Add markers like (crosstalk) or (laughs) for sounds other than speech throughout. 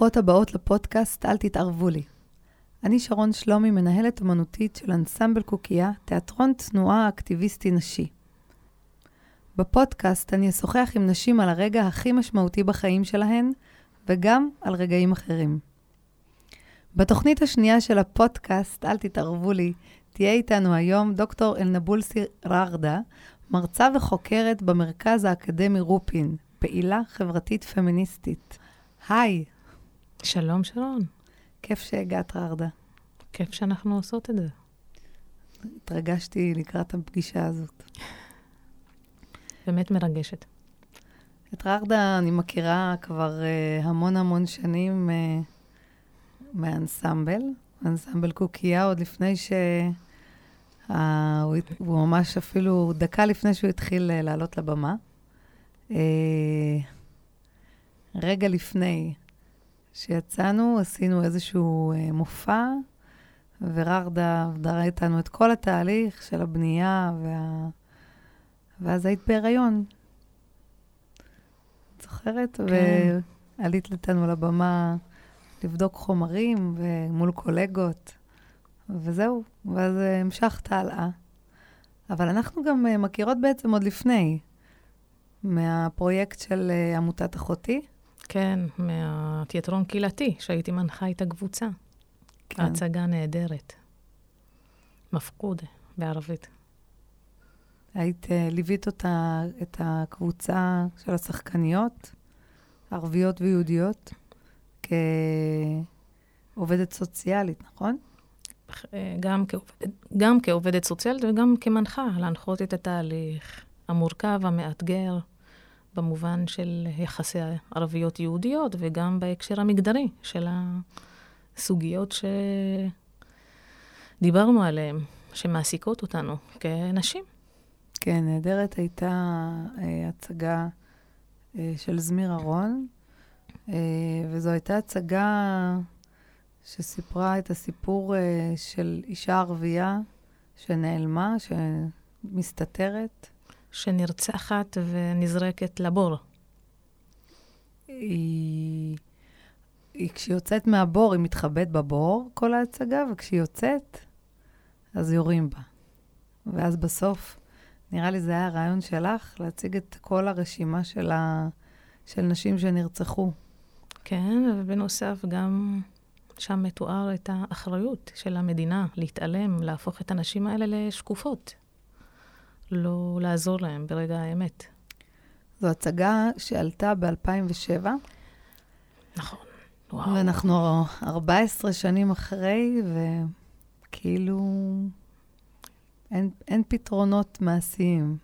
וברוכות הבאות לפודקאסט "אל תתערבו לי". אני שרון שלומי, מנהלת אמנותית של אנסמבל קוקייה, תיאטרון תנועה אקטיביסטי נשי. בפודקאסט אני אשוחח עם נשים על הרגע הכי משמעותי בחיים שלהן, וגם על רגעים אחרים. בתוכנית השנייה של הפודקאסט, אל תתערבו לי, תהיה איתנו היום דוקטור אלנבולסי ררדה, מרצה וחוקרת במרכז האקדמי רופין, פעילה חברתית פמיניסטית. היי. שלום, שרון. כיף שהגעת, ררדה. כיף שאנחנו עושות את זה. התרגשתי לקראת הפגישה הזאת. באמת מרגשת. את ררדה אני מכירה כבר uh, המון המון שנים uh, מהאנסמבל, אנסמבל קוקייה, עוד לפני ש... Uh, הוא, הוא ממש אפילו דקה לפני שהוא התחיל uh, לעלות לבמה. Uh, רגע לפני שיצאנו, עשינו איזשהו uh, מופע, וררדה עבדה איתנו את כל התהליך של הבנייה, וה... ואז היית בהיריון. את זוכרת? כן. ועלית איתנו לבמה לבדוק חומרים מול קולגות, וזהו, ואז המשכת הלאה. אבל אנחנו גם מכירות בעצם עוד לפני, מהפרויקט של עמותת אחותי. כן, מהתיאטרון קהילתי, שהייתי מנחה את הקבוצה. כן. ההצגה נהדרת. מפקוד בערבית. היית, uh, ליווית אותה, את הקבוצה של השחקניות, ערביות ויהודיות, כעובדת סוציאלית, נכון? אה, גם כעובדת, גם כעובדת סוציאלית וגם כמנחה, להנחות את התהליך המורכב, המאתגר, במובן של יחסי ערביות-יהודיות, וגם בהקשר המגדרי של הסוגיות שדיברנו עליהן, שמעסיקות אותנו כנשים. כן, נהדרת הייתה אה, הצגה אה, של זמיר אהרון, אה, וזו הייתה הצגה שסיפרה את הסיפור אה, של אישה ערבייה שנעלמה, שמסתתרת. שנרצחת ונזרקת לבור. היא, היא, כשהיא יוצאת מהבור, היא מתחבאת בבור, כל ההצגה, וכשהיא יוצאת, אז יורים בה. ואז בסוף, נראה לי זה היה הרעיון שלך, להציג את כל הרשימה של, ה, של נשים שנרצחו. כן, ובנוסף גם שם מתואר את האחריות של המדינה להתעלם, להפוך את הנשים האלה לשקופות. לא לעזור להם ברגע האמת. זו הצגה שעלתה ב-2007. נכון. וואו. ואנחנו 14 שנים אחרי, וכאילו אין, אין פתרונות מעשיים.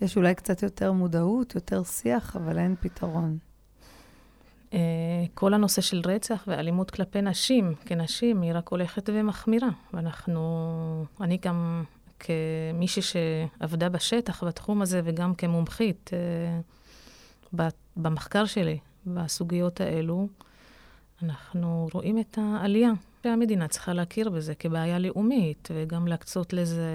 יש אולי קצת יותר מודעות, יותר שיח, אבל אין פתרון. Uh, כל הנושא של רצח ואלימות כלפי נשים, כנשים, היא רק הולכת ומחמירה. ואנחנו, אני גם כמישהי שעבדה בשטח בתחום הזה, וגם כמומחית uh, במחקר שלי בסוגיות האלו, אנחנו רואים את העלייה שהמדינה צריכה להכיר בזה כבעיה לאומית, וגם להקצות לזה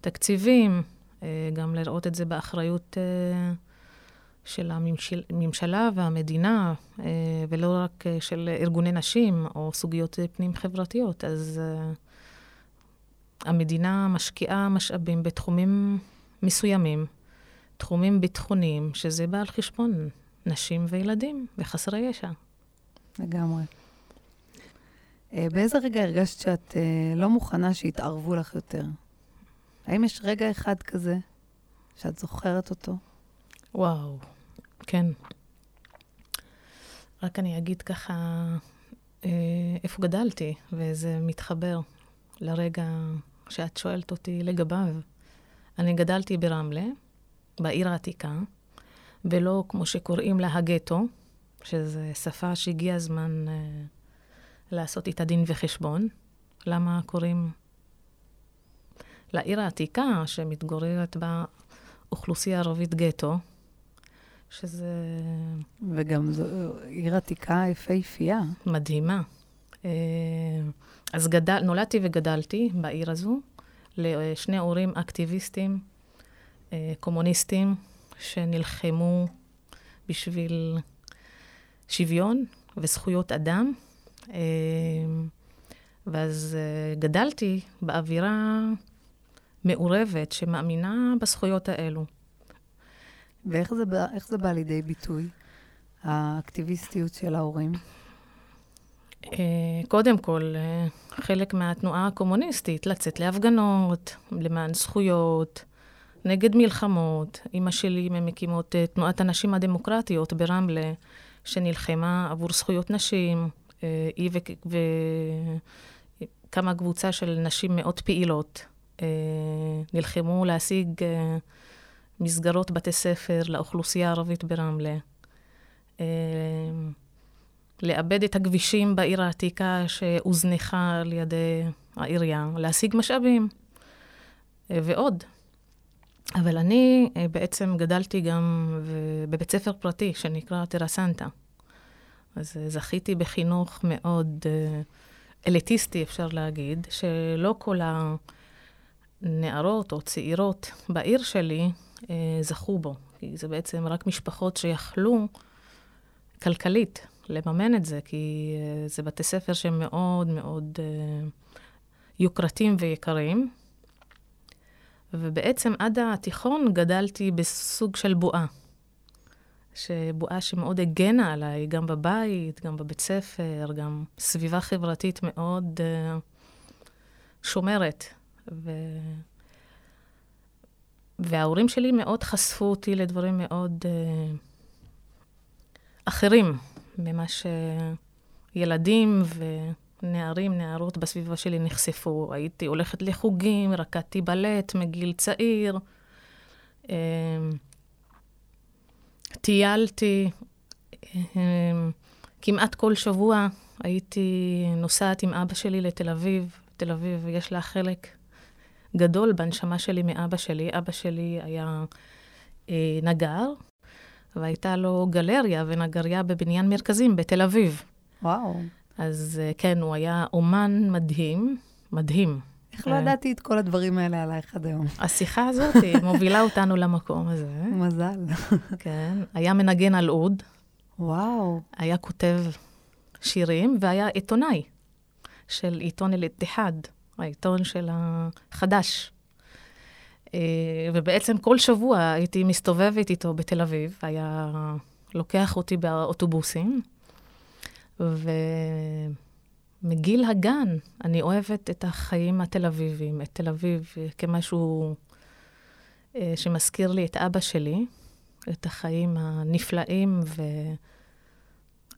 תקציבים, uh, גם לראות את זה באחריות uh, של הממשלה והמדינה, ולא רק של ארגוני נשים או סוגיות פנים-חברתיות. אז... המדינה משקיעה משאבים בתחומים מסוימים, תחומים ביטחוניים, שזה בא על חשבון נשים וילדים וחסרי ישע. לגמרי. אה, באיזה רגע הרגשת שאת אה, לא מוכנה שיתערבו לך יותר? האם יש רגע אחד כזה שאת זוכרת אותו? וואו, כן. רק אני אגיד ככה, אה, איפה גדלתי, וזה מתחבר לרגע שאת שואלת אותי לגביו. אני גדלתי ברמלה, בעיר העתיקה, ולא כמו שקוראים לה הגטו, שזו שפה שהגיע הזמן uh, לעשות איתה דין וחשבון. למה קוראים לעיר העתיקה, שמתגוררת בה אוכלוסייה ערבית גטו, שזה... וגם זו עיר עתיקה יפהפייה. מדהימה. Uh, אז גדל, נולדתי וגדלתי בעיר הזו, לשני הורים אקטיביסטים, אה, קומוניסטים, שנלחמו בשביל שוויון וזכויות אדם. ואז גדלתי באווירה מעורבת שמאמינה בזכויות האלו. ואיך זה, בא, זה בא לידי ביטוי, האקטיביסטיות של ההורים? אה, קודם כל, אה, חלק מהתנועה הקומוניסטית, לצאת להפגנות, למען זכויות, נגד מלחמות. אימא שלי ממקימות אה, תנועת הנשים הדמוקרטיות ברמלה, שנלחמה עבור זכויות נשים, היא וכמה קבוצה של נשים מאוד פעילות. נלחמו להשיג מסגרות בתי ספר לאוכלוסייה הערבית ברמלה. לאבד את הכבישים בעיר העתיקה שהוזנחה על ידי העירייה, להשיג משאבים ועוד. אבל אני בעצם גדלתי גם בבית ספר פרטי שנקרא טרסנטה. אז זכיתי בחינוך מאוד אליטיסטי, אפשר להגיד, שלא כל הנערות או צעירות בעיר שלי זכו בו. כי זה בעצם רק משפחות שיכלו כלכלית לממן את זה, כי uh, זה בתי ספר שהם מאוד מאוד uh, יוקרתיים ויקרים. ובעצם עד התיכון גדלתי בסוג של בועה. שבועה שמאוד הגנה עליי, גם בבית, גם בבית ספר, גם סביבה חברתית מאוד uh, שומרת. ו... וההורים שלי מאוד חשפו אותי לדברים מאוד uh, אחרים. ממה שילדים ונערים, נערות בסביבה שלי נחשפו. הייתי הולכת לחוגים, רקדתי בלט מגיל צעיר, אמ, טיילתי. אמ, כמעט כל שבוע הייתי נוסעת עם אבא שלי לתל אביב. תל אביב יש לה חלק גדול בנשמה שלי מאבא שלי. אבא שלי היה אה, נגר, והייתה לו גלריה ונגריה בבניין מרכזים בתל אביב. וואו. אז אה, כן, הוא היה אומן מדהים, מדהים. איך לא אה, ידעתי את כל הדברים האלה עלייך עד היום? השיחה הזאת (laughs) מובילה אותנו למקום הזה. מזל. כן, היה מנגן על אוד. וואו. היה כותב שירים, והיה עיתונאי של עיתון אל-איתיחד, העיתון של החדש. אה, ובעצם כל שבוע הייתי מסתובבת איתו בתל אביב, היה לוקח אותי באוטובוסים, ומגיל הגן אני אוהבת את החיים התל אביביים, את תל אביב כמשהו אה, שמזכיר לי את אבא שלי, את החיים הנפלאים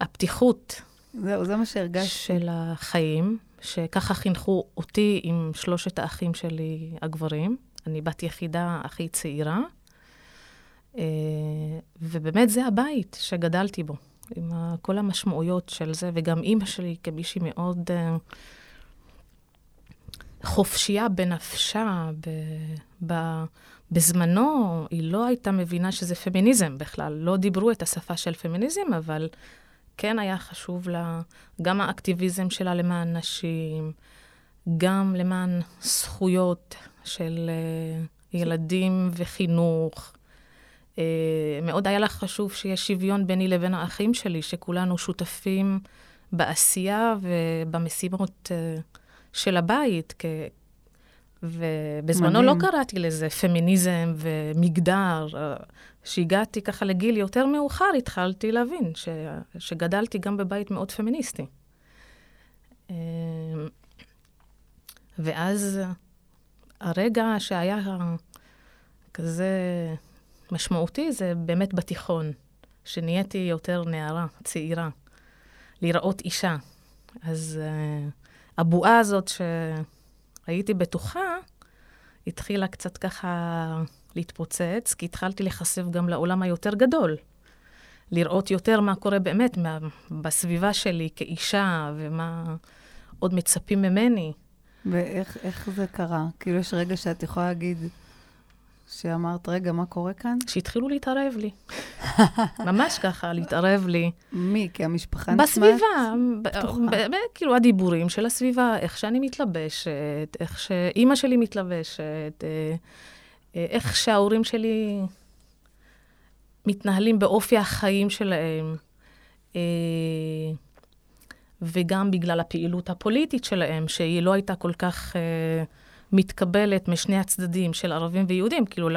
והפתיחות. זהו, זה מה שהרגשתי. של החיים, שככה חינכו אותי עם שלושת האחים שלי הגברים. אני בת יחידה הכי צעירה, אה, ובאמת זה הבית שגדלתי בו, עם כל המשמעויות של זה, וגם אימא שלי כמישהי מאוד אה, חופשייה בנפשה, בזמנו היא לא הייתה מבינה שזה פמיניזם בכלל, לא דיברו את השפה של פמיניזם, אבל כן היה חשוב לה גם האקטיביזם שלה למען נשים, גם למען זכויות של uh, ילדים וחינוך. Uh, מאוד היה לך חשוב שיש שוויון ביני לבין האחים שלי, שכולנו שותפים בעשייה ובמשימות uh, של הבית. כ... ובזמנו לא קראתי לזה פמיניזם ומגדר. כשהגעתי ככה לגיל יותר מאוחר, התחלתי להבין ש... שגדלתי גם בבית מאוד פמיניסטי. ואז הרגע שהיה כזה משמעותי זה באמת בתיכון, שנהייתי יותר נערה, צעירה, לראות אישה. אז uh, הבועה הזאת שהייתי בטוחה, התחילה קצת ככה להתפוצץ, כי התחלתי להיחשף גם לעולם היותר גדול. לראות יותר מה קורה באמת מה, בסביבה שלי כאישה, ומה עוד מצפים ממני. ואיך זה קרה? כאילו, יש רגע שאת יכולה להגיד, שאמרת, רגע, מה קורה כאן? שהתחילו להתערב לי. (laughs) ממש ככה, להתערב לי. מי? כי המשפחה נשמעת בסביבה, כאילו הדיבורים של הסביבה, איך שאני מתלבשת, איך שאימא שלי מתלבשת, אה, אה, איך שההורים שלי מתנהלים באופי החיים שלהם. וגם בגלל הפעילות הפוליטית שלהם, שהיא לא הייתה כל כך מתקבלת משני הצדדים של ערבים ויהודים, כאילו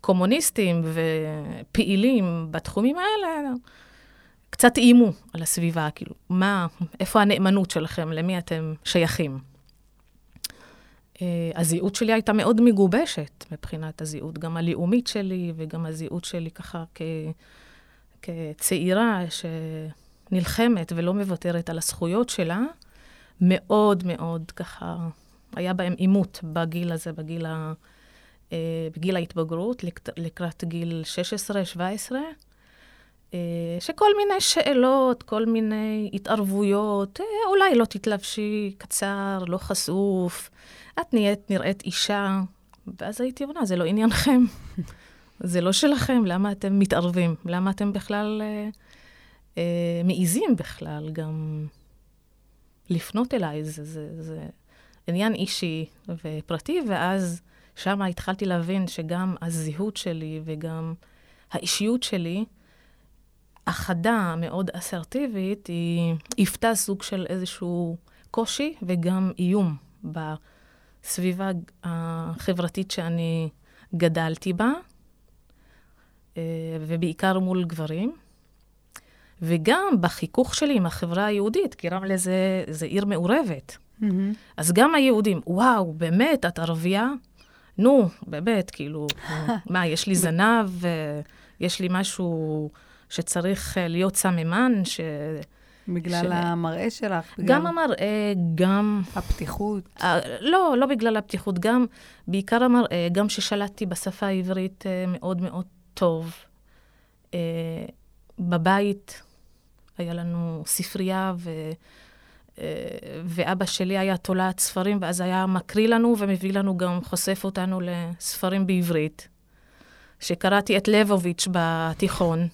קומוניסטים ופעילים בתחומים האלה, קצת איימו על הסביבה, כאילו, מה, איפה הנאמנות שלכם, למי אתם שייכים. Uh, הזהות שלי הייתה מאוד מגובשת מבחינת הזהות, גם הלאומית שלי וגם הזהות שלי ככה כ, כצעירה שנלחמת ולא מוותרת על הזכויות שלה, מאוד מאוד ככה, היה בהם עימות בגיל הזה, בגיל, ה, uh, בגיל ההתבגרות, לקראת גיל 16-17. אה, שכל מיני שאלות, כל מיני התערבויות, אה, אולי לא תתלבשי קצר, לא חשוף, את נהיית, נראית אישה, ואז הייתי עונה, זה לא עניינכם, זה לא שלכם, למה אתם מתערבים? למה אתם בכלל אה, אה, מעיזים בכלל גם לפנות אליי? זה, זה, זה עניין אישי ופרטי, ואז שם התחלתי להבין שגם הזהות שלי וגם האישיות שלי, החדה מאוד אסרטיבית, היא היוותה סוג של איזשהו קושי וגם איום בסביבה החברתית שאני גדלתי בה, אה, ובעיקר מול גברים. וגם בחיכוך שלי עם החברה היהודית, כי רמלה זה, זה עיר מעורבת. Mm-hmm. אז גם היהודים, וואו, באמת, את ערבייה? נו, באמת, כאילו, (laughs) מה, יש לי זנב, יש לי משהו שצריך אה, להיות סממן, ש... בגלל ש... המראה שלך? בגלל... גם המראה, גם... הפתיחות? Uh, לא, לא בגלל הפתיחות, גם, בעיקר המראה, גם ששלטתי בשפה העברית uh, מאוד מאוד טוב. Uh, בבית היה לנו ספרייה, ו... uh, ואבא שלי היה תולעת ספרים, ואז היה מקריא לנו ומביא לנו גם, חושף אותנו לספרים בעברית. שקראתי את ליבוביץ' בתיכון.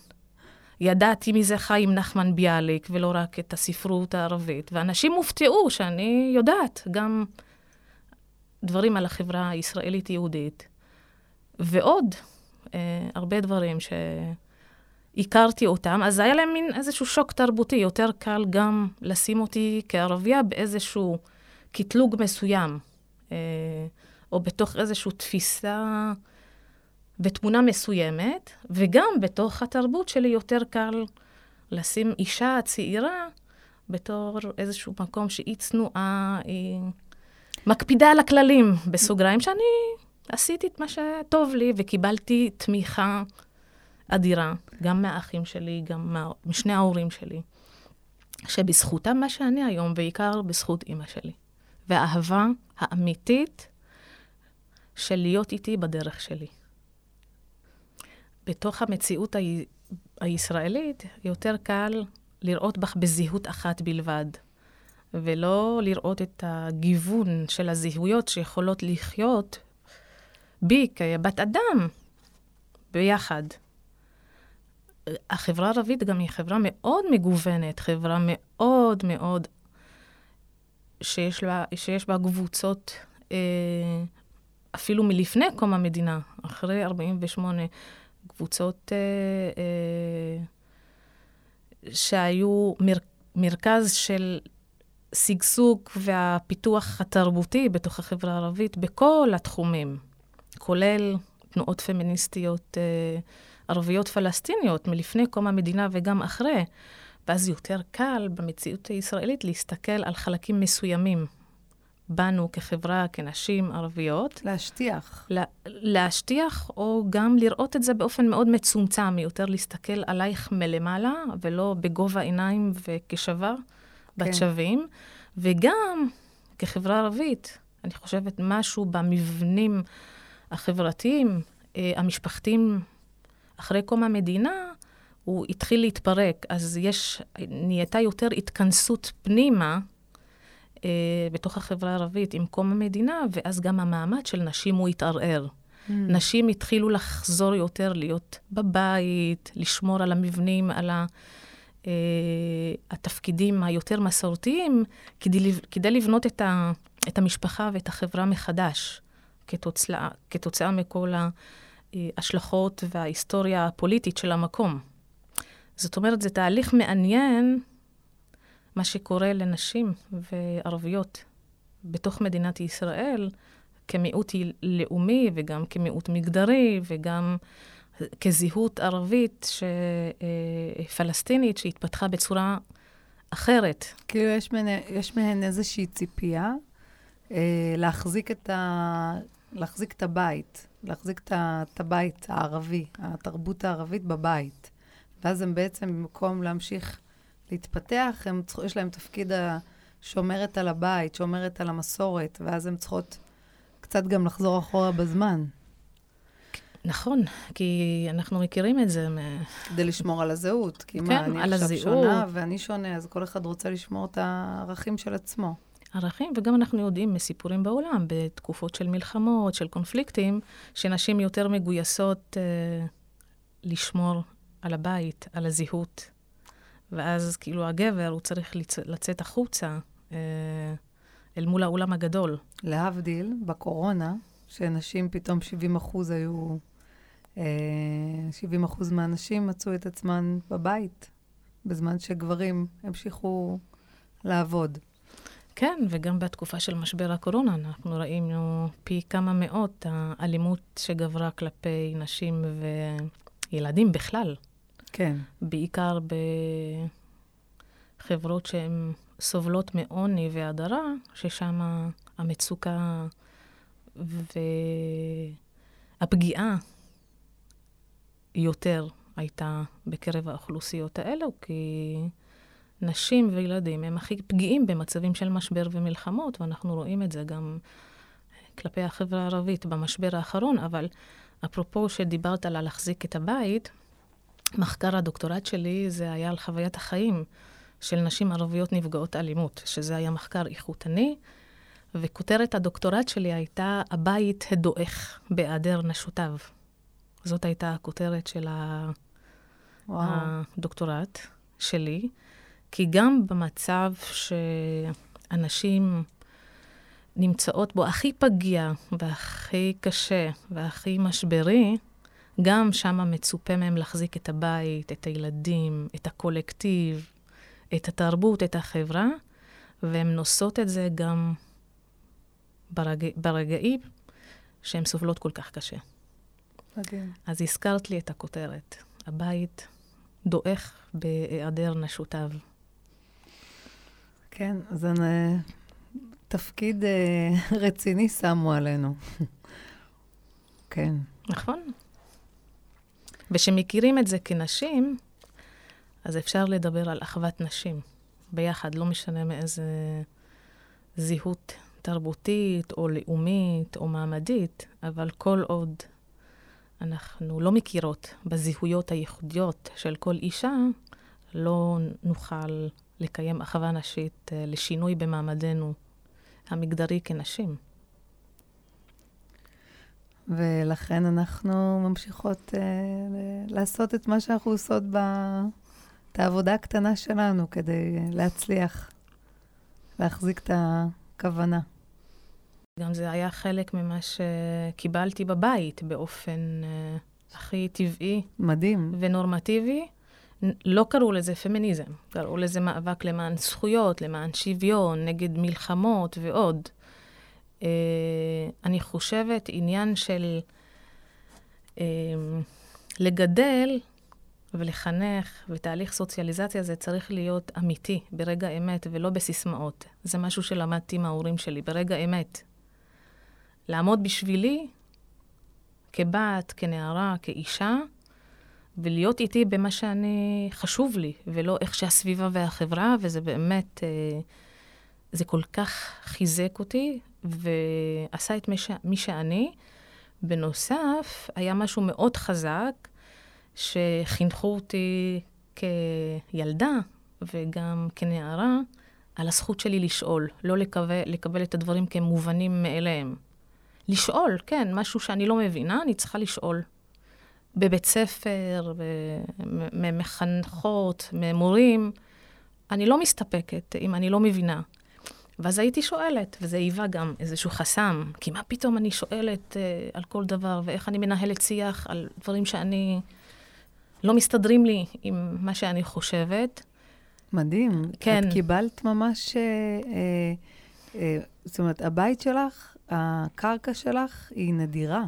ידעתי מי זה חיים נחמן ביאליק, ולא רק את הספרות הערבית. ואנשים הופתעו שאני יודעת גם דברים על החברה הישראלית-יהודית. ועוד אה, הרבה דברים שהכרתי אותם, אז היה להם מין איזשהו שוק תרבותי. יותר קל גם לשים אותי כערבייה באיזשהו קטלוג מסוים, אה, או בתוך איזושהי תפיסה... בתמונה מסוימת, וגם בתוך התרבות שלי יותר קל לשים אישה צעירה בתור איזשהו מקום שהיא צנועה, היא מקפידה על הכללים, בסוגריים, שאני עשיתי את מה שטוב לי וקיבלתי תמיכה אדירה, גם מהאחים שלי, גם משני ההורים שלי, שבזכותם מה שאני היום, בעיקר בזכות אימא שלי. והאהבה האמיתית של להיות איתי בדרך שלי. בתוך המציאות ה- הישראלית, יותר קל לראות בך בזהות אחת בלבד, ולא לראות את הגיוון של הזהויות שיכולות לחיות בי כבת אדם ביחד. החברה הערבית גם היא חברה מאוד מגוונת, חברה מאוד מאוד, שיש, לה, שיש בה קבוצות אה, אפילו מלפני קום המדינה, אחרי 48', קבוצות אה, אה, שהיו מר, מרכז של שגשוג והפיתוח התרבותי בתוך החברה הערבית בכל התחומים, כולל תנועות פמיניסטיות אה, ערביות פלסטיניות מלפני קום המדינה וגם אחרי. ואז יותר קל במציאות הישראלית להסתכל על חלקים מסוימים בנו כחברה, כנשים ערביות. להשטיח. לה, להשטיח, או גם לראות את זה באופן מאוד מצומצם, יותר להסתכל עלייך מלמעלה, ולא בגובה עיניים וכשווה, כן. בת שווים. וגם כחברה ערבית, אני חושבת משהו במבנים החברתיים, אה, המשפחתיים, אחרי קום המדינה, הוא התחיל להתפרק. אז יש, נהייתה יותר התכנסות פנימה. אה, בתוך החברה הערבית עם קום המדינה, ואז גם המעמד של נשים הוא התערער. Mm. נשים התחילו לחזור יותר להיות בבית, לשמור על המבנים, על ה, אה, התפקידים היותר מסורתיים, כדי, כדי לבנות את, ה, את המשפחה ואת החברה מחדש, כתוצאה, כתוצאה מכל ההשלכות וההיסטוריה הפוליטית של המקום. זאת אומרת, זה תהליך מעניין, מה שקורה לנשים וערביות בתוך מדינת ישראל, כמיעוט לאומי וגם כמיעוט מגדרי וגם כזהות ערבית ש... אה, פלסטינית שהתפתחה בצורה אחרת. כאילו, יש מהן, יש מהן איזושהי ציפייה אה, להחזיק, את ה... להחזיק את הבית, להחזיק את, הבית הערבי, התרבות הערבית בבית. ואז הם בעצם, במקום להמשיך להתפתח, הם, יש להם תפקיד השומרת על הבית, שומרת על המסורת, ואז הן צריכות קצת גם לחזור אחורה בזמן. נכון, כי אנחנו מכירים את זה. כדי לשמור על הזהות. כי כן, מה, אני על עכשיו הזהות. שונה ואני שונה, אז כל אחד רוצה לשמור את הערכים של עצמו. ערכים, וגם אנחנו יודעים מסיפורים בעולם, בתקופות של מלחמות, של קונפליקטים, שנשים יותר מגויסות אה, לשמור על הבית, על הזהות. ואז כאילו הגבר, הוא צריך לצ... לצאת החוצה אה, אל מול העולם הגדול. להבדיל, בקורונה, שנשים פתאום 70 אחוז היו, אה, 70 אחוז מהנשים מצאו את עצמן בבית, בזמן שגברים המשיכו לעבוד. כן, וגם בתקופה של משבר הקורונה אנחנו ראינו פי כמה מאות האלימות שגברה כלפי נשים וילדים בכלל. כן. בעיקר בחברות שהן סובלות מעוני והדרה, ששם המצוקה והפגיעה יותר הייתה בקרב האוכלוסיות האלו, כי נשים וילדים הם הכי פגיעים במצבים של משבר ומלחמות, ואנחנו רואים את זה גם כלפי החברה הערבית במשבר האחרון, אבל אפרופו שדיברת על להחזיק את הבית, מחקר הדוקטורט שלי זה היה על חוויית החיים של נשים ערביות נפגעות אלימות, שזה היה מחקר איכותני, וכותרת הדוקטורט שלי הייתה הבית הדועך בהיעדר נשותיו. זאת הייתה הכותרת של וואו. הדוקטורט שלי, כי גם במצב שאנשים נמצאות בו הכי פגיע והכי קשה והכי משברי, גם שם מצופה מהם להחזיק את הבית, את הילדים, את הקולקטיב, את התרבות, את החברה, והן נושאות את זה גם ברגע, ברגעים שהן סובלות כל כך קשה. מדהים. אז הזכרת לי את הכותרת, הבית דועך בהיעדר נשותיו. כן, אז אני, תפקיד אה, רציני שמו עלינו. (laughs) כן. נכון. וכשמכירים את זה כנשים, אז אפשר לדבר על אחוות נשים ביחד, לא משנה מאיזה זהות תרבותית או לאומית או מעמדית, אבל כל עוד אנחנו לא מכירות בזהויות הייחודיות של כל אישה, לא נוכל לקיים אחווה נשית אה, לשינוי במעמדנו המגדרי כנשים. ולכן אנחנו ממשיכות אה, ל- לעשות את מה שאנחנו עושות, ב... את העבודה הקטנה שלנו כדי להצליח להחזיק את הכוונה. גם זה היה חלק ממה שקיבלתי בבית באופן אה, הכי טבעי מדהים. ונורמטיבי. לא קראו לזה פמיניזם, קראו לזה מאבק למען זכויות, למען שוויון, נגד מלחמות ועוד. אה, אני חושבת עניין של אה, לגדל ולחנך, ותהליך סוציאליזציה זה צריך להיות אמיתי, ברגע אמת, ולא בסיסמאות. זה משהו שלמדתי מההורים שלי, ברגע אמת. לעמוד בשבילי, כבת, כנערה, כאישה, ולהיות איתי במה שאני, חשוב לי, ולא איך שהסביבה והחברה, וזה באמת, אה, זה כל כך חיזק אותי, ועשה את מי, שאני. בנוסף, היה משהו מאוד חזק, שחינכו אותי כילדה וגם כנערה, על הזכות שלי לשאול, לא לקבל, לקבל את הדברים כמובנים מאליהם. לשאול, כן, משהו שאני לא מבינה, אני צריכה לשאול. בבית ספר, ממחנכות, ממורים, אני לא מסתפקת אם אני לא מבינה. ואז הייתי שואלת, וזה היווה גם איזשהו חסם, כי מה פתאום אני שואלת uh, על כל דבר, ואיך אני מנהלת שיח על דברים שאני לא מסתדרים לי עם מה שאני חושבת. מדהים. כן. את קיבלת ממש... אה, אה, אה, זאת אומרת, הבית שלך, הקרקע שלך היא נדירה.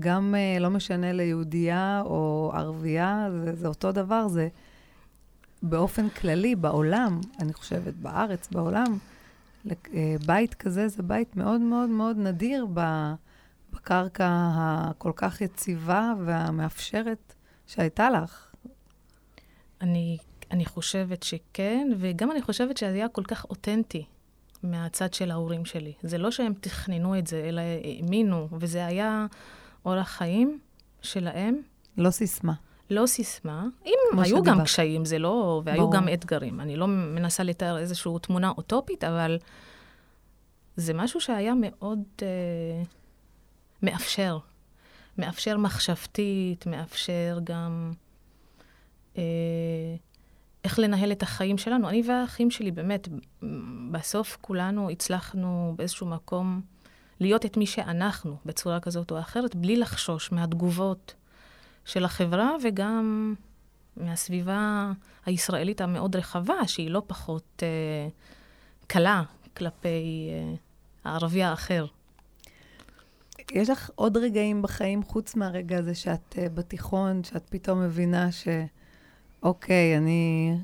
גם אה, לא משנה ליהודייה או ערבייה, זה, זה אותו דבר, זה באופן כללי, בעולם, אני חושבת, בארץ, בעולם, אה, בית כזה זה בית מאוד מאוד מאוד נדיר בקרקע הכל כך יציבה והמאפשרת שהייתה לך. אני, אני חושבת שכן, וגם אני חושבת שזה היה כל כך אותנטי מהצד של ההורים שלי. זה לא שהם תכננו את זה, אלא האמינו, וזה היה אורח חיים שלהם. לא סיסמה. לא סיסמה. אם היו גם. קשיים, זה לא... והיו ברור. גם אתגרים. אני לא מנסה לתאר איזושהי תמונה אוטופית, אבל זה משהו שהיה מאוד אה, מאפשר. מאפשר מחשבתית, מאפשר גם אה, איך לנהל את החיים שלנו. אני והאחים שלי, באמת, בסוף כולנו הצלחנו באיזשהו מקום להיות את מי שאנחנו, בצורה כזאת או אחרת, בלי לחשוש מהתגובות של החברה וגם מהסביבה הישראלית המאוד רחבה, שהיא לא פחות אה, קלה כלפי אה, הערבי האחר. יש לך עוד רגעים בחיים, חוץ מהרגע הזה שאת uh, בתיכון, שאת פתאום מבינה שאוקיי, אני...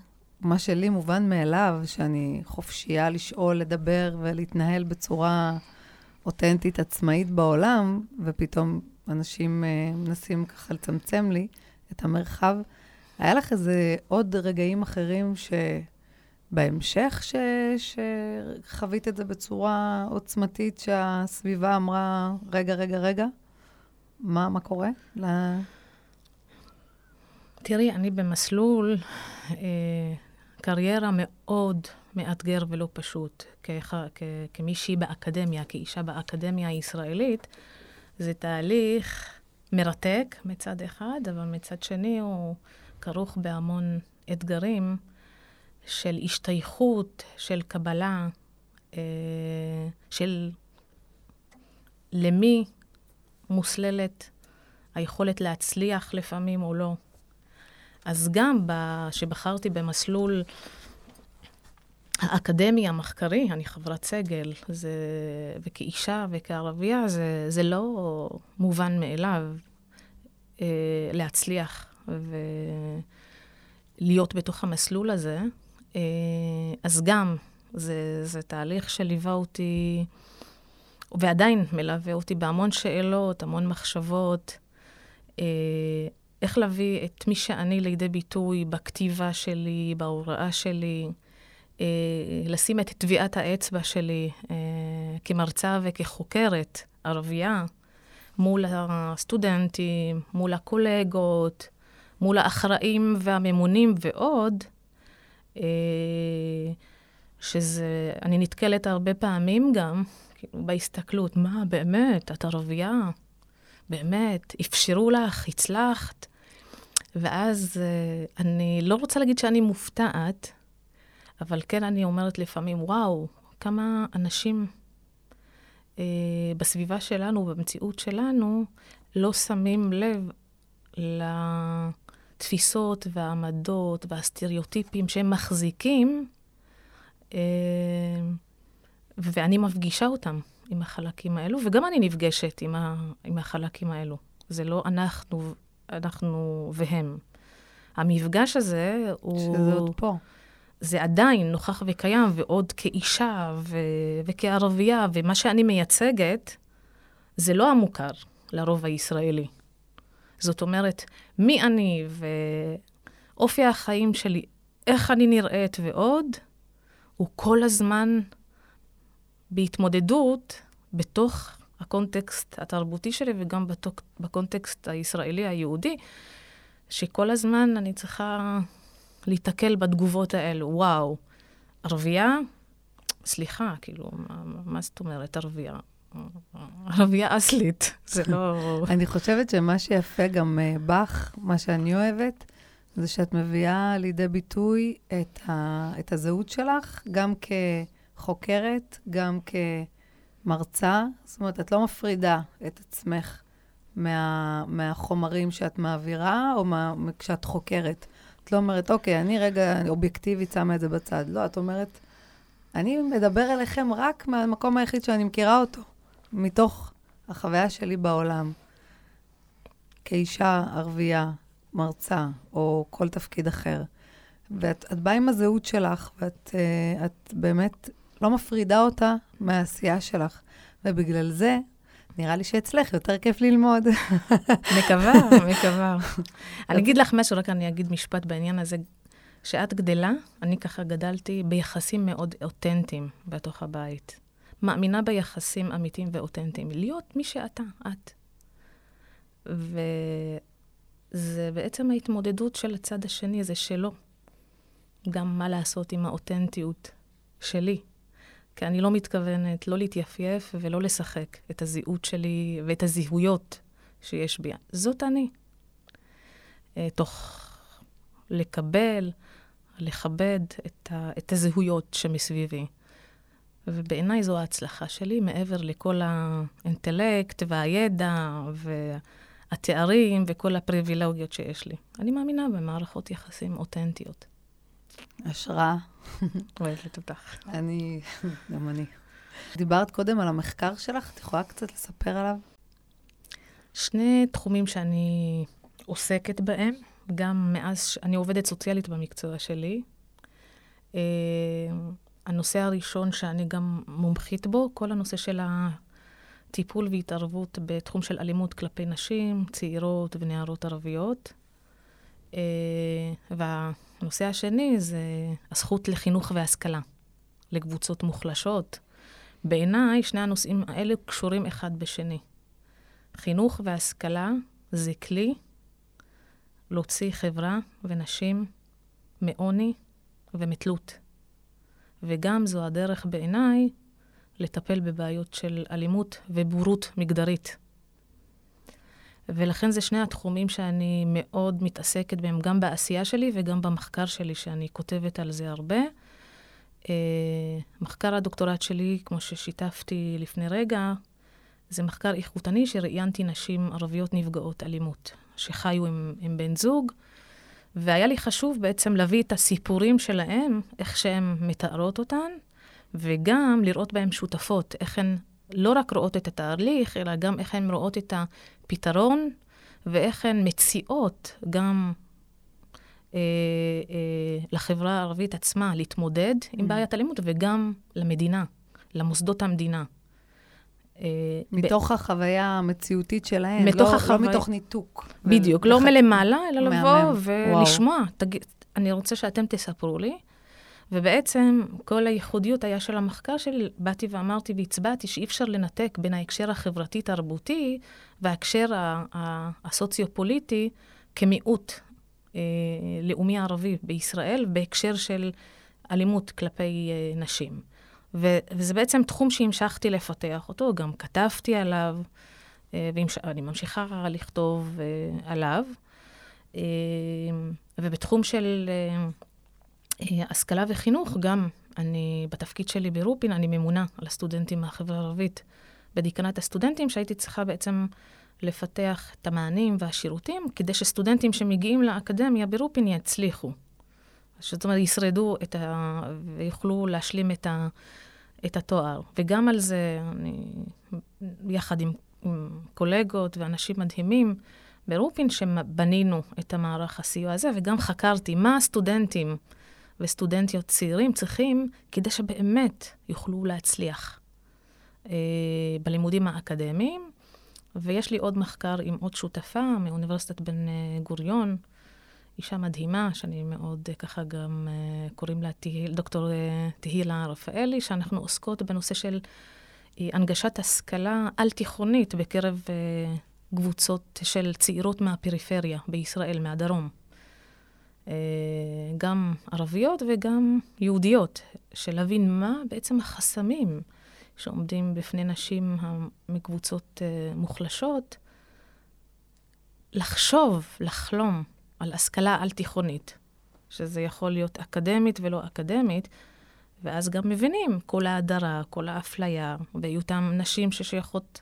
מה שלי מובן מאליו, שאני חופשייה לשאול, לדבר ולהתנהל בצורה אותנטית, עצמאית בעולם, ופתאום אנשים uh, מנסים ככה לצמצם לי את המרחב. היה לך איזה עוד רגעים אחרים שבהמשך, ש... שחווית את זה בצורה עוצמתית, שהסביבה אמרה, רגע, רגע, רגע, מה, מה קורה? ל... תראי, אני במסלול אה, קריירה מאוד מאתגר ולא פשוט. כח, כ, כמישהי באקדמיה, כאישה באקדמיה הישראלית, זה תהליך מרתק מצד אחד, אבל מצד שני הוא כרוך בהמון אתגרים של השתייכות, של קבלה, אה, של למי מוסללת היכולת להצליח לפעמים או לא. אז גם כשבחרתי במסלול האקדמי המחקרי, אני חברת סגל, זה, וכאישה וכערבייה, זה, זה לא מובן מאליו אה, להצליח ולהיות בתוך המסלול הזה. אה, אז גם, זה, זה תהליך שליווה אותי, ועדיין מלווה אותי בהמון שאלות, המון מחשבות. אה, איך להביא את מי שאני לידי ביטוי בכתיבה שלי, בהוראה שלי, לשים את טביעת האצבע שלי אה, כמרצה וכחוקרת ערבייה מול הסטודנטים, מול הקולגות, מול האחראים והממונים ועוד, אה, שזה, אני נתקלת הרבה פעמים גם, כאילו, בהסתכלות, מה, באמת, את ערבייה? באמת, אפשרו לך, הצלחת. ואז אני לא רוצה להגיד שאני מופתעת, אבל כן אני אומרת לפעמים, וואו, כמה אנשים uh, בסביבה שלנו, במציאות שלנו, לא שמים לב לתפיסות והעמדות והסטריאוטיפים שהם מחזיקים, uh, ואני מפגישה אותם עם החלקים האלו, וגם אני נפגשת עם, ה, עם החלקים האלו. זה לא אנחנו, אנחנו והם. המפגש הזה הוא... שזה עוד פה. זה עדיין נוכח וקיים, ועוד כאישה ו... וכערבייה, ומה שאני מייצגת, זה לא המוכר לרוב הישראלי. זאת אומרת, מי אני ואופי החיים שלי, איך אני נראית ועוד, הוא כל הזמן בהתמודדות בתוך הקונטקסט התרבותי שלי וגם בתוק, בקונטקסט הישראלי היהודי, שכל הזמן אני צריכה להיתקל בתגובות האלו. וואו, ערבייה? סליחה, כאילו, מה, מה זאת אומרת ערבייה? ערבייה אסלית, זה לא... (laughs) אני חושבת שמה שיפה גם uh, בך, מה שאני אוהבת, זה שאת מביאה לידי ביטוי את, ה, את הזהות שלך, גם כחוקרת, גם כמרצה. זאת אומרת, את לא מפרידה את עצמך מה, מהחומרים שאת מעבירה, או מה, כשאת חוקרת? את לא אומרת, אוקיי, אני רגע אובייקטיבית שמה את זה בצד. לא, את אומרת, אני מדבר אליכם רק מהמקום היחיד שאני מכירה אותו, מתוך החוויה שלי בעולם. כאישה ערבייה, מרצה, או כל תפקיד אחר. ואת באה עם הזהות שלך, ואת uh, את באמת לא מפרידה אותה מהעשייה שלך. ובגלל זה, נראה לי שאצלך יותר כיף ללמוד. (laughs) מקווה, מקווה. אני אגיד לך משהו, רק אני אגיד משפט בעניין הזה. כשאת גדלה, אני ככה גדלתי ביחסים מאוד אותנטיים בתוך הבית. מאמינה ביחסים אמיתיים ואותנטיים. להיות מי שאתה, את. וזה בעצם ההתמודדות של הצד השני, זה שלו. גם מה לעשות עם האותנטיות שלי. כי אני לא מתכוונת לא להתייפייף ולא לשחק את הזהות שלי ואת הזיהויות שיש בי. זאת אני. אה, תוך לקבל, לכבד את, ה, את הזהויות שמסביבי. ובעיניי זו ההצלחה שלי, מעבר לכל האינטלקט והידע והתארים וכל הפריבילוגיות שיש לי. אני מאמינה במערכות יחסים אותנטיות. השראה. אוהבת אותך. אני, גם אני. דיברת קודם על המחקר שלך, את יכולה קצת לספר עליו? שני תחומים שאני עוסקת בהם, גם מאז שאני עובדת סוציאלית במקצוע שלי. Uh, הנושא הראשון שאני גם מומחית בו, כל הנושא של הטיפול והתערבות בתחום של אלימות כלפי נשים, צעירות ונערות ערביות. Uh, והנושא השני זה הזכות לחינוך והשכלה לקבוצות מוחלשות. בעיניי, שני הנושאים האלה קשורים אחד בשני. חינוך והשכלה זה כלי להוציא חברה ונשים מעוני ומתלות. וגם זו הדרך בעיניי לטפל בבעיות של אלימות ובורות מגדרית. ולכן זה שני התחומים שאני מאוד מתעסקת בהם, גם בעשייה שלי וגם במחקר שלי, שאני כותבת על זה הרבה. Uh, מחקר הדוקטורט שלי, כמו ששיתפתי לפני רגע, זה מחקר איכותני שראיינתי נשים ערביות נפגעות אלימות, שחיו עם, עם בן זוג, והיה לי חשוב בעצם להביא את הסיפורים שלהם, איך שהן מתארות אותן, וגם לראות בהן שותפות, איך הן לא רק רואות את התהליך, אלא גם איך הן רואות את הפתרון, ואיך הן מציעות גם אה, אה, לחברה הערבית עצמה להתמודד. עם בעיית אלימות, וגם למדינה, למוסדות המדינה. אה, מתוך ב... החוויה המציאותית שלהם, מתוך לא, החו... לא מתוך ניתוק. בדיוק, ו... לא מלמעלה, אלא לבוא ולשמוע. תג... אני רוצה שאתם תספרו לי. ובעצם כל הייחודיות היה של המחקר שלי, באתי ואמרתי והצבעתי שאי אפשר לנתק בין ההקשר החברתי-תרבותי וההקשר הסוציו-פוליטי כמיעוט אה, לאומי ערבי בישראל בהקשר של אלימות כלפי אה, נשים. ו- וזה בעצם תחום שהמשכתי לפתח אותו, גם כתבתי עליו, אה, ואני ממשיכה לכתוב אה, עליו. אה, ובתחום של... אה, השכלה וחינוך, גם אני, בתפקיד שלי ברופין, אני ממונה על הסטודנטים מהחברה הערבית בדיקנת הסטודנטים, שהייתי צריכה בעצם לפתח את המענים והשירותים, כדי שסטודנטים שמגיעים לאקדמיה ברופין יצליחו. זאת אומרת, ישרדו את ה... ויוכלו להשלים את, ה... את התואר. וגם על זה, אני, יחד עם, עם קולגות ואנשים מדהימים ברופין, שבנינו את המערך הסיוע הזה, וגם חקרתי מה הסטודנטים וסטודנטיות צעירים צריכים כדי שבאמת יוכלו להצליח אה, בלימודים האקדמיים. ויש לי עוד מחקר עם עוד שותפה מאוניברסיטת בן אה, גוריון, אישה מדהימה, שאני מאוד אה, ככה גם, אה, קוראים לה דוקטור תהילה רפאלי, שאנחנו עוסקות בנושא של הנגשת השכלה על-תיכונית בקרב קבוצות של צעירות מהפריפריה בישראל, מהדרום. אה, גם ערביות וגם יהודיות, של להבין מה בעצם החסמים שעומדים בפני נשים מקבוצות אה, מוחלשות, לחשוב, לחלום על השכלה על-תיכונית, שזה יכול להיות אקדמית ולא אקדמית, ואז גם מבינים כל ההדרה, כל האפליה, והיותם נשים ששייכות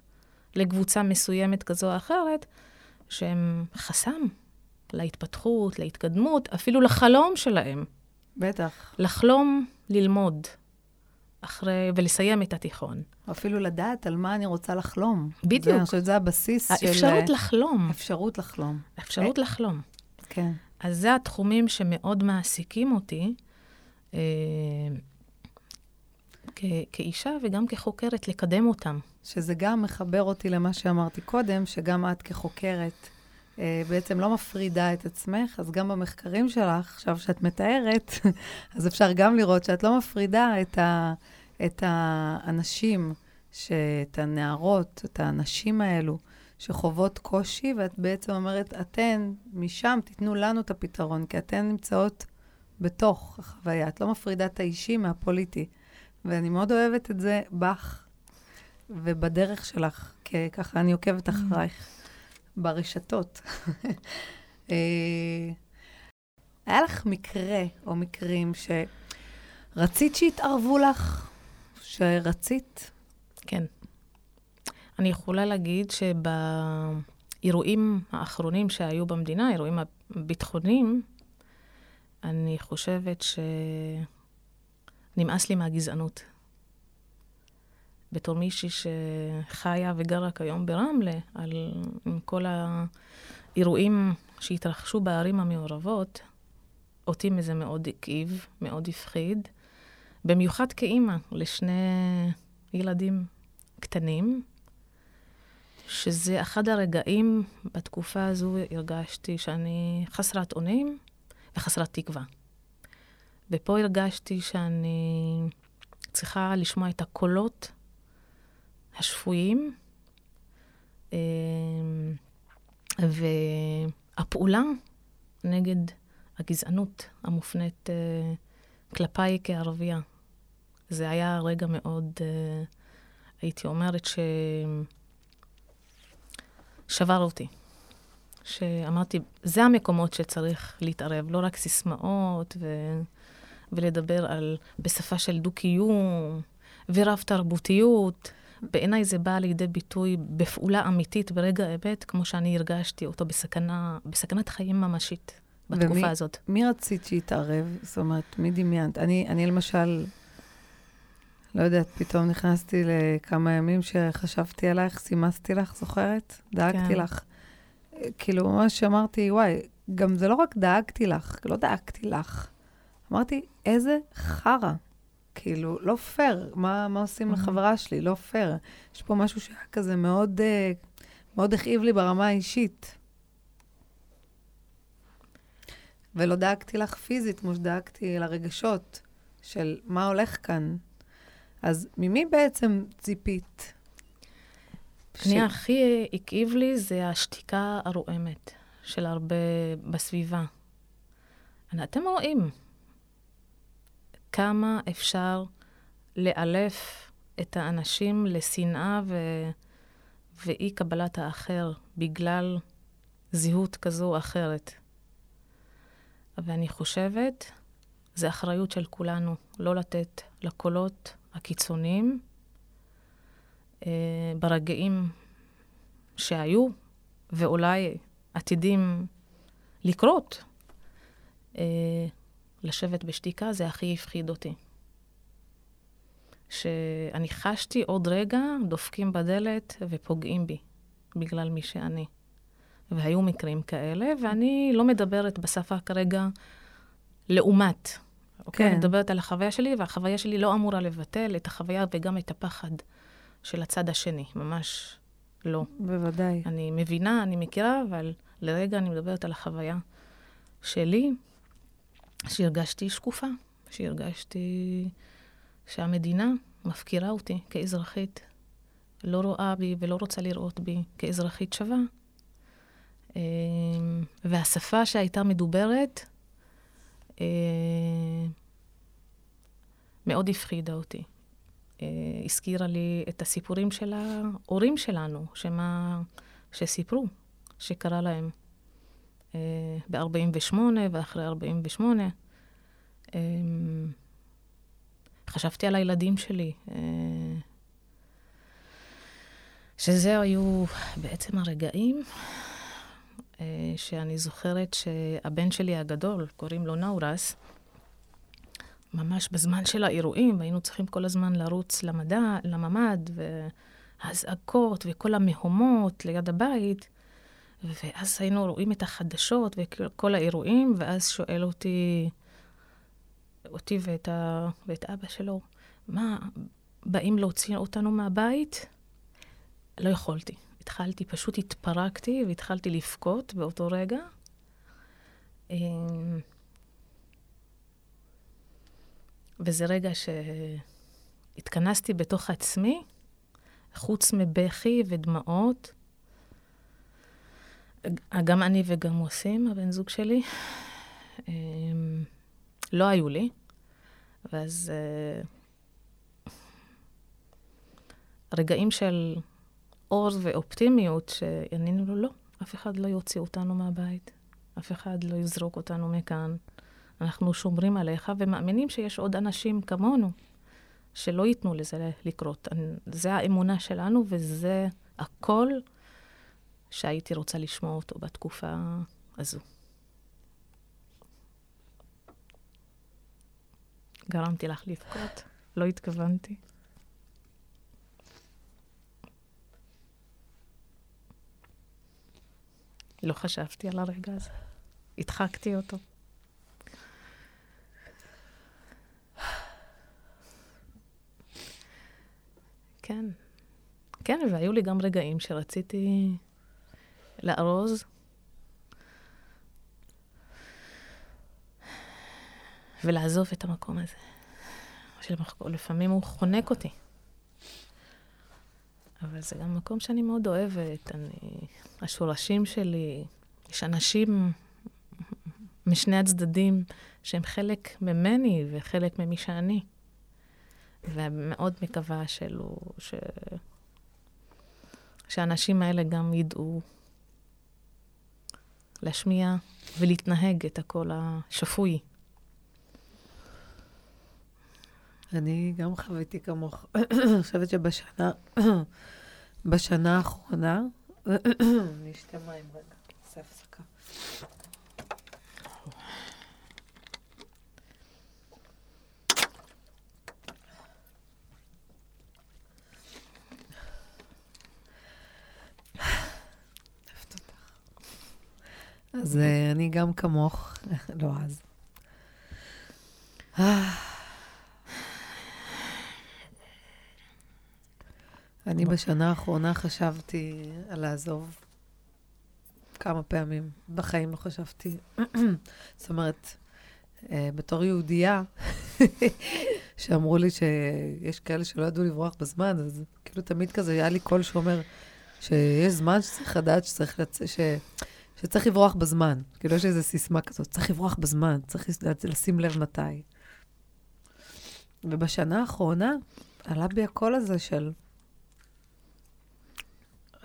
לקבוצה מסוימת כזו או אחרת, שהם חסם להתפתחות, להתקדמות, אפילו לחלום שלהם. בטח. לחלום ללמוד אחרי, ולסיים את התיכון. אפילו לדעת על מה אני רוצה לחלום. בדיוק. זה, אני חושבת שזה הבסיס של... האפשרות לחלום. אפשרות לחלום. אפשרות לחלום. כן. אז זה התחומים שמאוד מעסיקים אותי אה, כ- כאישה וגם כחוקרת, לקדם אותם. שזה גם מחבר אותי למה שאמרתי קודם, שגם את כחוקרת אה, בעצם לא מפרידה את עצמך, אז גם במחקרים שלך, עכשיו שאת מתארת, (laughs) אז אפשר גם לראות שאת לא מפרידה את, ה, את האנשים, את הנערות, את הנשים האלו, שחוות קושי, ואת בעצם אומרת, אתן משם תיתנו לנו את הפתרון, כי אתן נמצאות בתוך החוויה. את לא מפרידה את האישי מהפוליטי. ואני מאוד אוהבת את זה בך ובדרך שלך, כי ככה אני עוקבת אחרייך ברשתות. (laughs) אה, היה לך מקרה או מקרים שרצית שיתערבו לך? שרצית? כן. אני יכולה להגיד שבאירועים האחרונים שהיו במדינה, האירועים הביטחוניים, אני חושבת שנמאס לי מהגזענות. בתור מישהי שחיה וגרה כיום ברמלה, על, עם כל האירועים שהתרחשו בערים המעורבות, אותי מזה מאוד הכאיב, מאוד הפחיד, במיוחד כאימא לשני ילדים קטנים, שזה אחד הרגעים בתקופה הזו הרגשתי שאני חסרת אונים וחסרת תקווה. ופה הרגשתי שאני צריכה לשמוע את הקולות השפויים, אמ, והפעולה נגד הגזענות המופנית אה, כלפיי כערבייה. זה היה רגע מאוד, אה, הייתי אומרת, ש... שבר אותי. שאמרתי, זה המקומות שצריך להתערב, לא רק סיסמאות ו... ולדבר על, בשפה של דו-קיום ורב-תרבותיות. בעיניי זה בא לידי ביטוי בפעולה אמיתית ברגע האמת, כמו שאני הרגשתי אותו בסכנה, בסכנת חיים ממשית בתקופה ומי, הזאת. מי רצית שיתערב? זאת אומרת, מי דמיינת? אני, אני למשל, לא יודעת, פתאום נכנסתי לכמה ימים שחשבתי עלייך, סימסתי לך, זוכרת? דאגתי כן. לך. כאילו, ממש אמרתי, וואי, גם זה לא רק דאגתי לך, לא דאגתי לך. אמרתי, איזה חרא. כאילו, לא פייר. מה, מה עושים לחברה שלי? לא פייר. יש פה משהו שהיה כזה מאוד, אה, מאוד הכאיב לי ברמה האישית. ולא דאגתי לך פיזית, כמו שדאגתי לרגשות של מה הולך כאן. אז ממי בעצם ציפית? אני הכי הכאיב לי זה השתיקה הרועמת של הרבה בסביבה. אתם רואים כמה אפשר לאלף את האנשים לשנאה ו... ואי קבלת האחר בגלל זהות כזו או אחרת. ואני חושבת, זו אחריות של כולנו לא לתת לקולות הקיצוניים אה, ברגעים שהיו, ואולי עתידים לקרות. אה, לשבת בשתיקה זה הכי הפחיד אותי. שאני חשתי עוד רגע, דופקים בדלת ופוגעים בי, בגלל מי שאני. והיו מקרים כאלה, ואני לא מדברת בשפה כרגע לעומת. אוקיי? כן. אני מדברת על החוויה שלי, והחוויה שלי לא אמורה לבטל את החוויה וגם את הפחד של הצד השני, ממש לא. בוודאי. אני מבינה, אני מכירה, אבל לרגע אני מדברת על החוויה שלי, שהרגשתי שקופה, שהרגשתי שהמדינה מפקירה אותי כאזרחית, לא רואה בי ולא רוצה לראות בי כאזרחית שווה. אמ, והשפה שהייתה מדוברת אה, מאוד הפחידה אותי. אה, הזכירה לי את הסיפורים של ההורים שלנו, שמה, שסיפרו שקרה להם ב-48' ואחרי 48'. אה, חשבתי על הילדים שלי, אה, שזה היו בעצם הרגעים אה, שאני זוכרת שהבן שלי הגדול, קוראים לו נאורס, ממש בזמן של האירועים, היינו צריכים כל הזמן לרוץ למדע, לממ"ד, והאזעקות וכל המהומות ליד הבית, ואז היינו רואים את החדשות וכל האירועים, ואז שואל אותי, אותי ואת, ה, ואת אבא שלו, מה, באים להוציא אותנו מהבית? לא יכולתי. התחלתי, פשוט התפרקתי והתחלתי לבכות באותו רגע. אמ, וזה רגע שהתכנסתי בתוך עצמי, חוץ מבכי ודמעות. גם אני וגם מוסים, הבן זוג שלי, אמ, לא היו לי. ואז אה, רגעים של אור ואופטימיות שענינו לו, לא, אף אחד לא יוציא אותנו מהבית, אף אחד לא יזרוק אותנו מכאן. אנחנו שומרים עליך ומאמינים שיש עוד אנשים כמונו שלא ייתנו לזה לקרות. זה האמונה שלנו וזה הכל שהייתי רוצה לשמוע אותו בתקופה הזו. גרמתי לך לבכות, לא התכוונתי. לא חשבתי על הרגע הזה. הדחקתי אותו. כן. כן, והיו לי גם רגעים שרציתי לארוז. ולעזוב את המקום הזה. לפעמים הוא חונק אותי. אבל זה גם מקום שאני מאוד אוהבת. אני, השורשים שלי, יש אנשים משני הצדדים שהם חלק ממני וחלק ממי שאני. ומאוד מקווה שלו, ש... שהאנשים האלה גם ידעו להשמיע ולהתנהג את הקול השפוי. אני גם חוויתי כמוך. (coughs) אני חושבת שבשנה (coughs) בשנה האחרונה, (coughs) אני אשתה מים רגע, נעשה הפסקה. אז אה, אני גם כמוך, (laughs) לא אז. אני בשנה האחרונה חשבתי על לעזוב כמה פעמים. בחיים לא חשבתי. זאת אומרת, אה, בתור יהודייה, (laughs) שאמרו לי שיש כאלה שלא ידעו לברוח בזמן, אז כאילו תמיד כזה היה לי קול שאומר שיש זמן שצריך לדעת שצריך לצ... ש... שצריך לברוח בזמן. כאילו יש איזו סיסמה כזאת, צריך לברוח בזמן, צריך לשים לב מתי. ובשנה האחרונה עלה בי הקול הזה של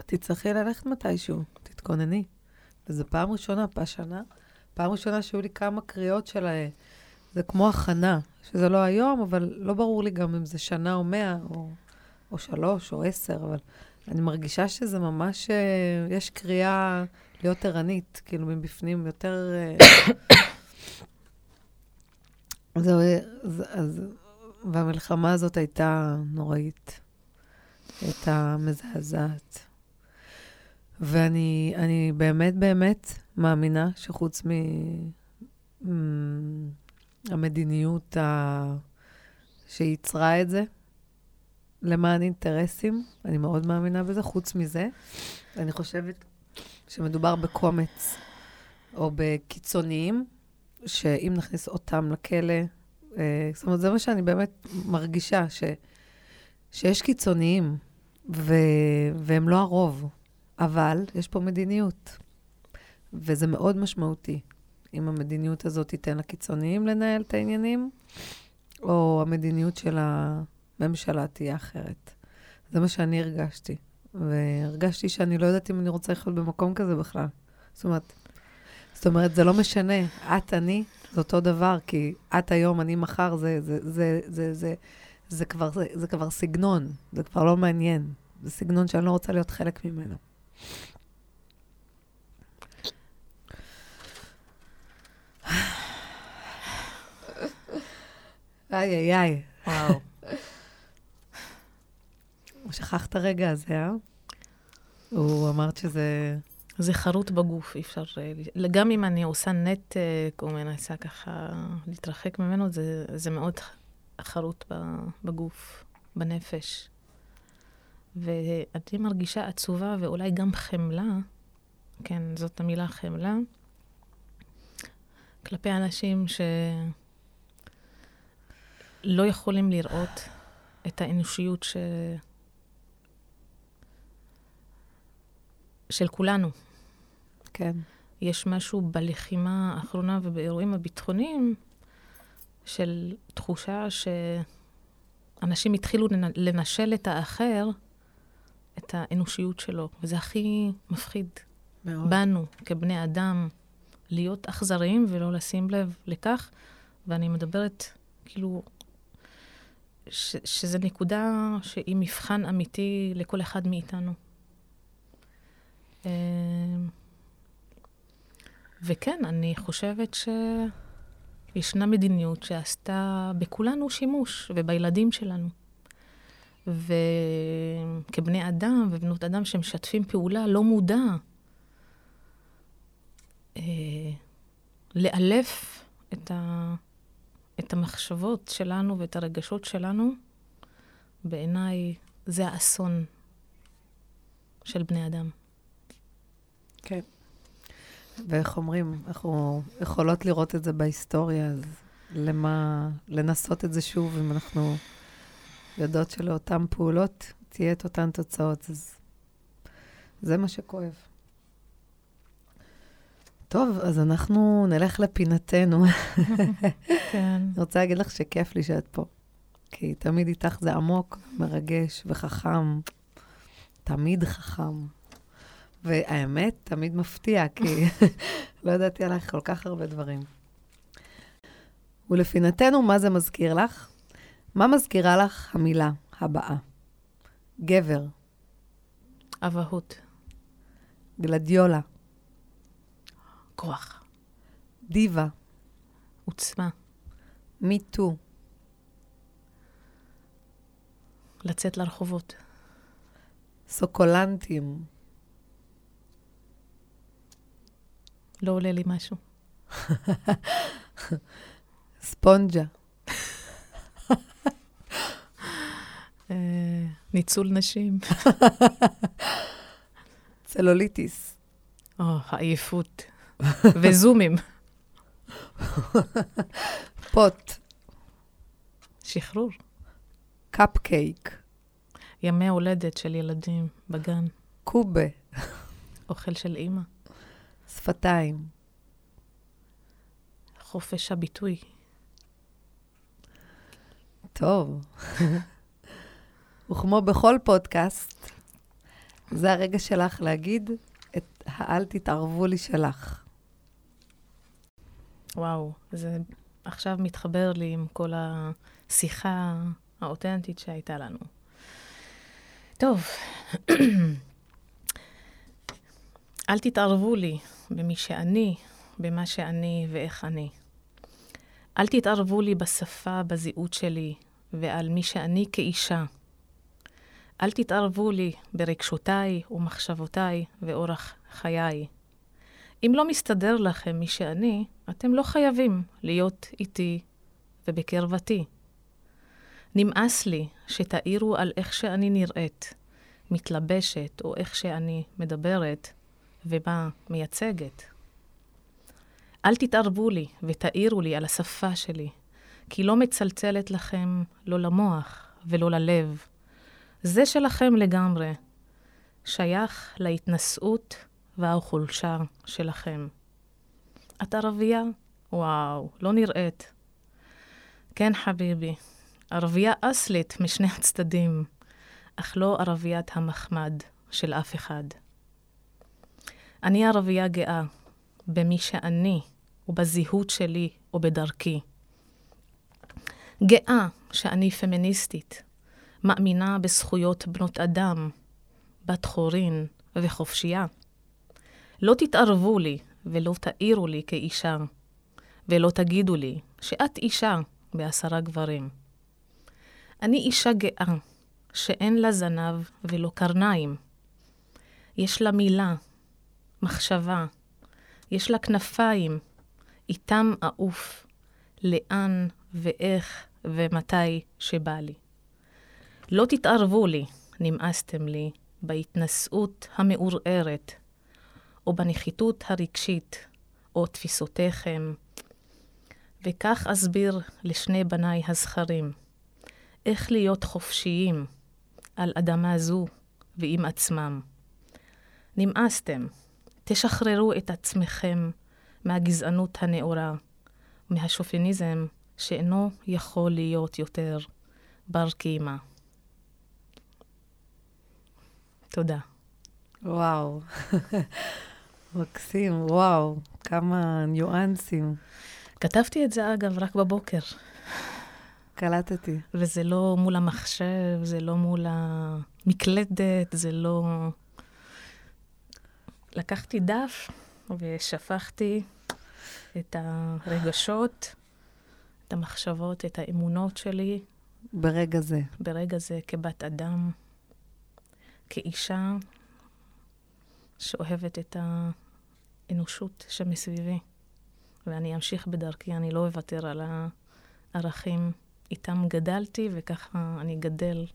תצטרכי ללכת מתישהו, תתכונני. וזו פעם ראשונה, בשנה, פעם ראשונה שהיו לי כמה קריאות של... זה כמו הכנה, שזה לא היום, אבל לא ברור לי גם אם זה שנה או מאה, או, או שלוש, או עשר, אבל אני מרגישה שזה ממש, אה, יש קריאה להיות ערנית, כאילו מבפנים יותר... (coughs) זהו, אז, אז, והמלחמה הזאת הייתה נוראית. הייתה מזעזעת. ואני באמת באמת מאמינה שחוץ מהמדיניות ה... שייצרה את זה, למען אינטרסים, אני מאוד מאמינה בזה. חוץ מזה, אני חושבת שמדובר בקומץ או בקיצוניים, שאם נכניס אותם לכלא, אה, זאת אומרת, זה מה שאני באמת מרגישה, ש, שיש קיצוניים, ו, והם לא הרוב. אבל יש פה מדיניות, וזה מאוד משמעותי. אם המדיניות הזאת תיתן לקיצוניים לנהל את העניינים, או המדיניות של הממשלה תהיה אחרת. זה מה שאני הרגשתי. והרגשתי שאני לא יודעת אם אני רוצה לחיות במקום כזה בכלל. זאת אומרת, זאת אומרת, זה לא משנה, את, אני, זה אותו דבר, כי את היום, אני מחר, זה, זה, זה, זה, זה, זה, כבר, זה, זה כבר סגנון, זה כבר לא מעניין. זה סגנון שאני לא רוצה להיות חלק ממנו. איי, איי, איי. וואו. שכח את הרגע הזה, אה? הוא אמרת שזה... זה חרוט בגוף, אי אפשר... אה, גם אם אני עושה נתק או מנסה ככה להתרחק ממנו, זה, זה מאוד חרוט בגוף, בנפש. ואני מרגישה עצובה ואולי גם חמלה, כן, זאת המילה חמלה, כלפי אנשים שלא יכולים לראות את האנושיות ש... של כולנו. כן. יש משהו בלחימה האחרונה ובאירועים הביטחוניים של תחושה שאנשים התחילו לנשל את האחר, את האנושיות שלו, וזה הכי מפחיד. מאוד. בנו, כבני אדם, להיות אכזריים ולא לשים לב לכך, ואני מדברת, כאילו, ש, שזה נקודה שהיא מבחן אמיתי לכל אחד מאיתנו. אמ, וכן, אני חושבת שישנה מדיניות שעשתה בכולנו שימוש, ובילדים שלנו. וכבני אדם ובנות אדם שמשתפים פעולה, לא מודע אה, לאלף את, ה, את המחשבות שלנו ואת הרגשות שלנו, בעיניי זה האסון של בני אדם. כן. ואיך אומרים, אנחנו יכולות לראות את זה בהיסטוריה, אז למה לנסות את זה שוב, אם אנחנו יודעות שלאותן פעולות תהיה את אותן תוצאות, אז זה מה שכואב. טוב, אז אנחנו נלך לפינתנו. כן. (laughs) אני רוצה להגיד לך שכיף לי שאת פה, כי תמיד איתך זה עמוק, מרגש וחכם. תמיד חכם. והאמת, תמיד מפתיע, כי (laughs) לא ידעתי עלייך כל כך הרבה דברים. ולפינתנו, מה זה מזכיר לך? מה מזכירה לך המילה הבאה? גבר. אבהות. גלדיולה. כוח. דיבה. עוצמה. מיטו. לצאת לרחובות. סוקולנטים. לא עולה לי משהו. ספונג'ה. אה, ניצול נשים. צלוליטיס. או, עייפות. וזומים. פוט. שחרור. קפקייק. ימי הולדת של ילדים בגן. קובה. אוכל של אימא. שפתיים. חופש הביטוי. טוב. וכמו בכל פודקאסט, זה הרגע שלך להגיד את ה"אל תתערבו לי" שלך. וואו, זה עכשיו מתחבר לי עם כל השיחה האותנטית שהייתה לנו. טוב, אל תתערבו לי במי שאני, במה שאני ואיך אני. אל תתערבו לי בשפה, בזהות שלי, ועל מי שאני כאישה. אל תתערבו לי ברגשותיי ומחשבותיי ואורח חיי. אם לא מסתדר לכם מי שאני, אתם לא חייבים להיות איתי ובקרבתי. נמאס לי שתאירו על איך שאני נראית, מתלבשת, או איך שאני מדברת, ומה מייצגת. אל תתערבו לי ותאירו לי על השפה שלי, כי לא מצלצלת לכם לא למוח ולא ללב. זה שלכם לגמרי, שייך להתנשאות והחולשה שלכם. את ערבייה? וואו, לא נראית. כן, חביבי, ערבייה אסלית משני הצדדים, אך לא ערביית המחמד של אף אחד. אני ערבייה גאה במי שאני ובזהות שלי ובדרכי. גאה שאני פמיניסטית, מאמינה בזכויות בנות אדם בת חורין וחופשייה. לא תתערבו לי ולא תעירו לי כאישה, ולא תגידו לי שאת אישה בעשרה גברים. אני אישה גאה, שאין לה זנב ולא קרניים. יש לה מילה, מחשבה, יש לה כנפיים, איתם אעוף, לאן ואיך ומתי שבא לי. לא תתערבו לי, נמאסתם לי, בהתנשאות המעורערת, או בנחיתות הרגשית, או תפיסותיכם, וכך אסביר לשני בניי הזכרים, איך להיות חופשיים על אדמה זו ועם עצמם. נמאסתם, תשחררו את עצמכם מהגזענות הנאורה, מהשופיניזם שאינו יכול להיות יותר בר קיימא. תודה. וואו, (laughs) מקסים, וואו, כמה ניואנסים. כתבתי את זה, אגב, רק בבוקר. קלטתי. וזה לא מול המחשב, זה לא מול המקלדת, זה לא... לקחתי דף ושפכתי את הרגשות, את המחשבות, את האמונות שלי. ברגע זה. ברגע זה, כבת אדם, כאישה שאוהבת את האנושות שמסביבי. ואני אמשיך בדרכי, אני לא אוותר על הערכים. איתם גדלתי, וככה אני גדל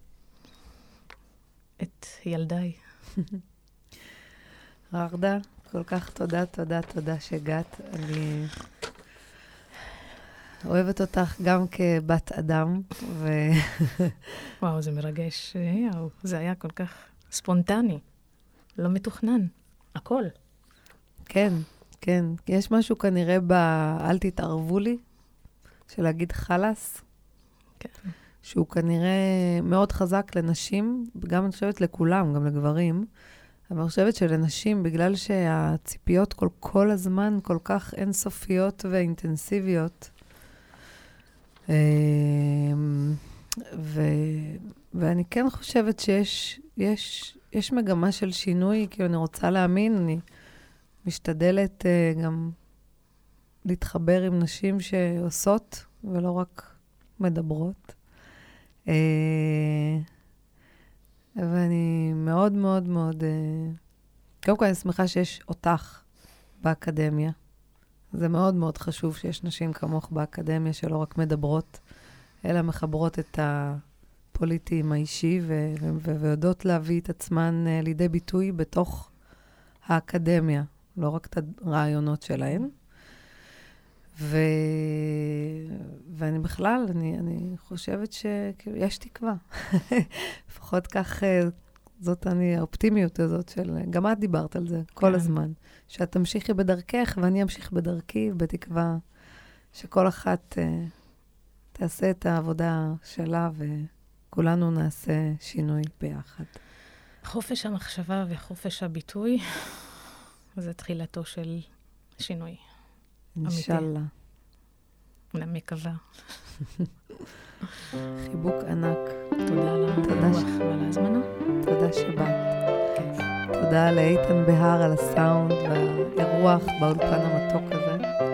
את ילדיי. (laughs) רגדה, כל כך תודה, תודה, תודה שהגעת. אני אוהבת אותך גם כבת אדם, ו... וואו, זה מרגש. יאו, זה היה כל כך ספונטני, לא מתוכנן, הכל. כן, כן. יש משהו כנראה ב... אל תתערבו לי, של להגיד חלאס. כן. שהוא כנראה מאוד חזק לנשים, גם אני חושבת לכולם, גם לגברים. אבל אני חושבת שלנשים, בגלל שהציפיות כל, כל הזמן כל כך אינסופיות ואינטנסיביות, אמ, ו, ואני כן חושבת שיש יש, יש מגמה של שינוי, כאילו אני רוצה להאמין, אני משתדלת uh, גם להתחבר עם נשים שעושות, ולא רק מדברות. ואני מאוד מאוד מאוד... Uh, קודם כל, אני שמחה שיש אותך באקדמיה. זה מאוד מאוד חשוב שיש נשים כמוך באקדמיה שלא רק מדברות, אלא מחברות את הפוליטי עם האישי ו- ו- ויודעות להביא את עצמן uh, לידי ביטוי בתוך האקדמיה, לא רק את הרעיונות שלהן. ו... ואני בכלל, אני, אני חושבת שיש תקווה. (laughs) לפחות כך, אה, זאת אני, האופטימיות הזאת של... גם את דיברת על זה כל כן. הזמן. שאת תמשיכי בדרכך ואני אמשיך בדרכי, בתקווה שכל אחת uh, תעשה את העבודה שלה וכולנו נעשה שינוי ביחד. חופש המחשבה וחופש הביטוי זה תחילתו של שינוי. אינשאללה. אני מקווה. (laughs) חיבוק ענק. תודה על הרוח ועל ההזמנה. תודה שבאת. תודה לאיתן בהר על הסאונד והאירוח באולפן המתוק הזה.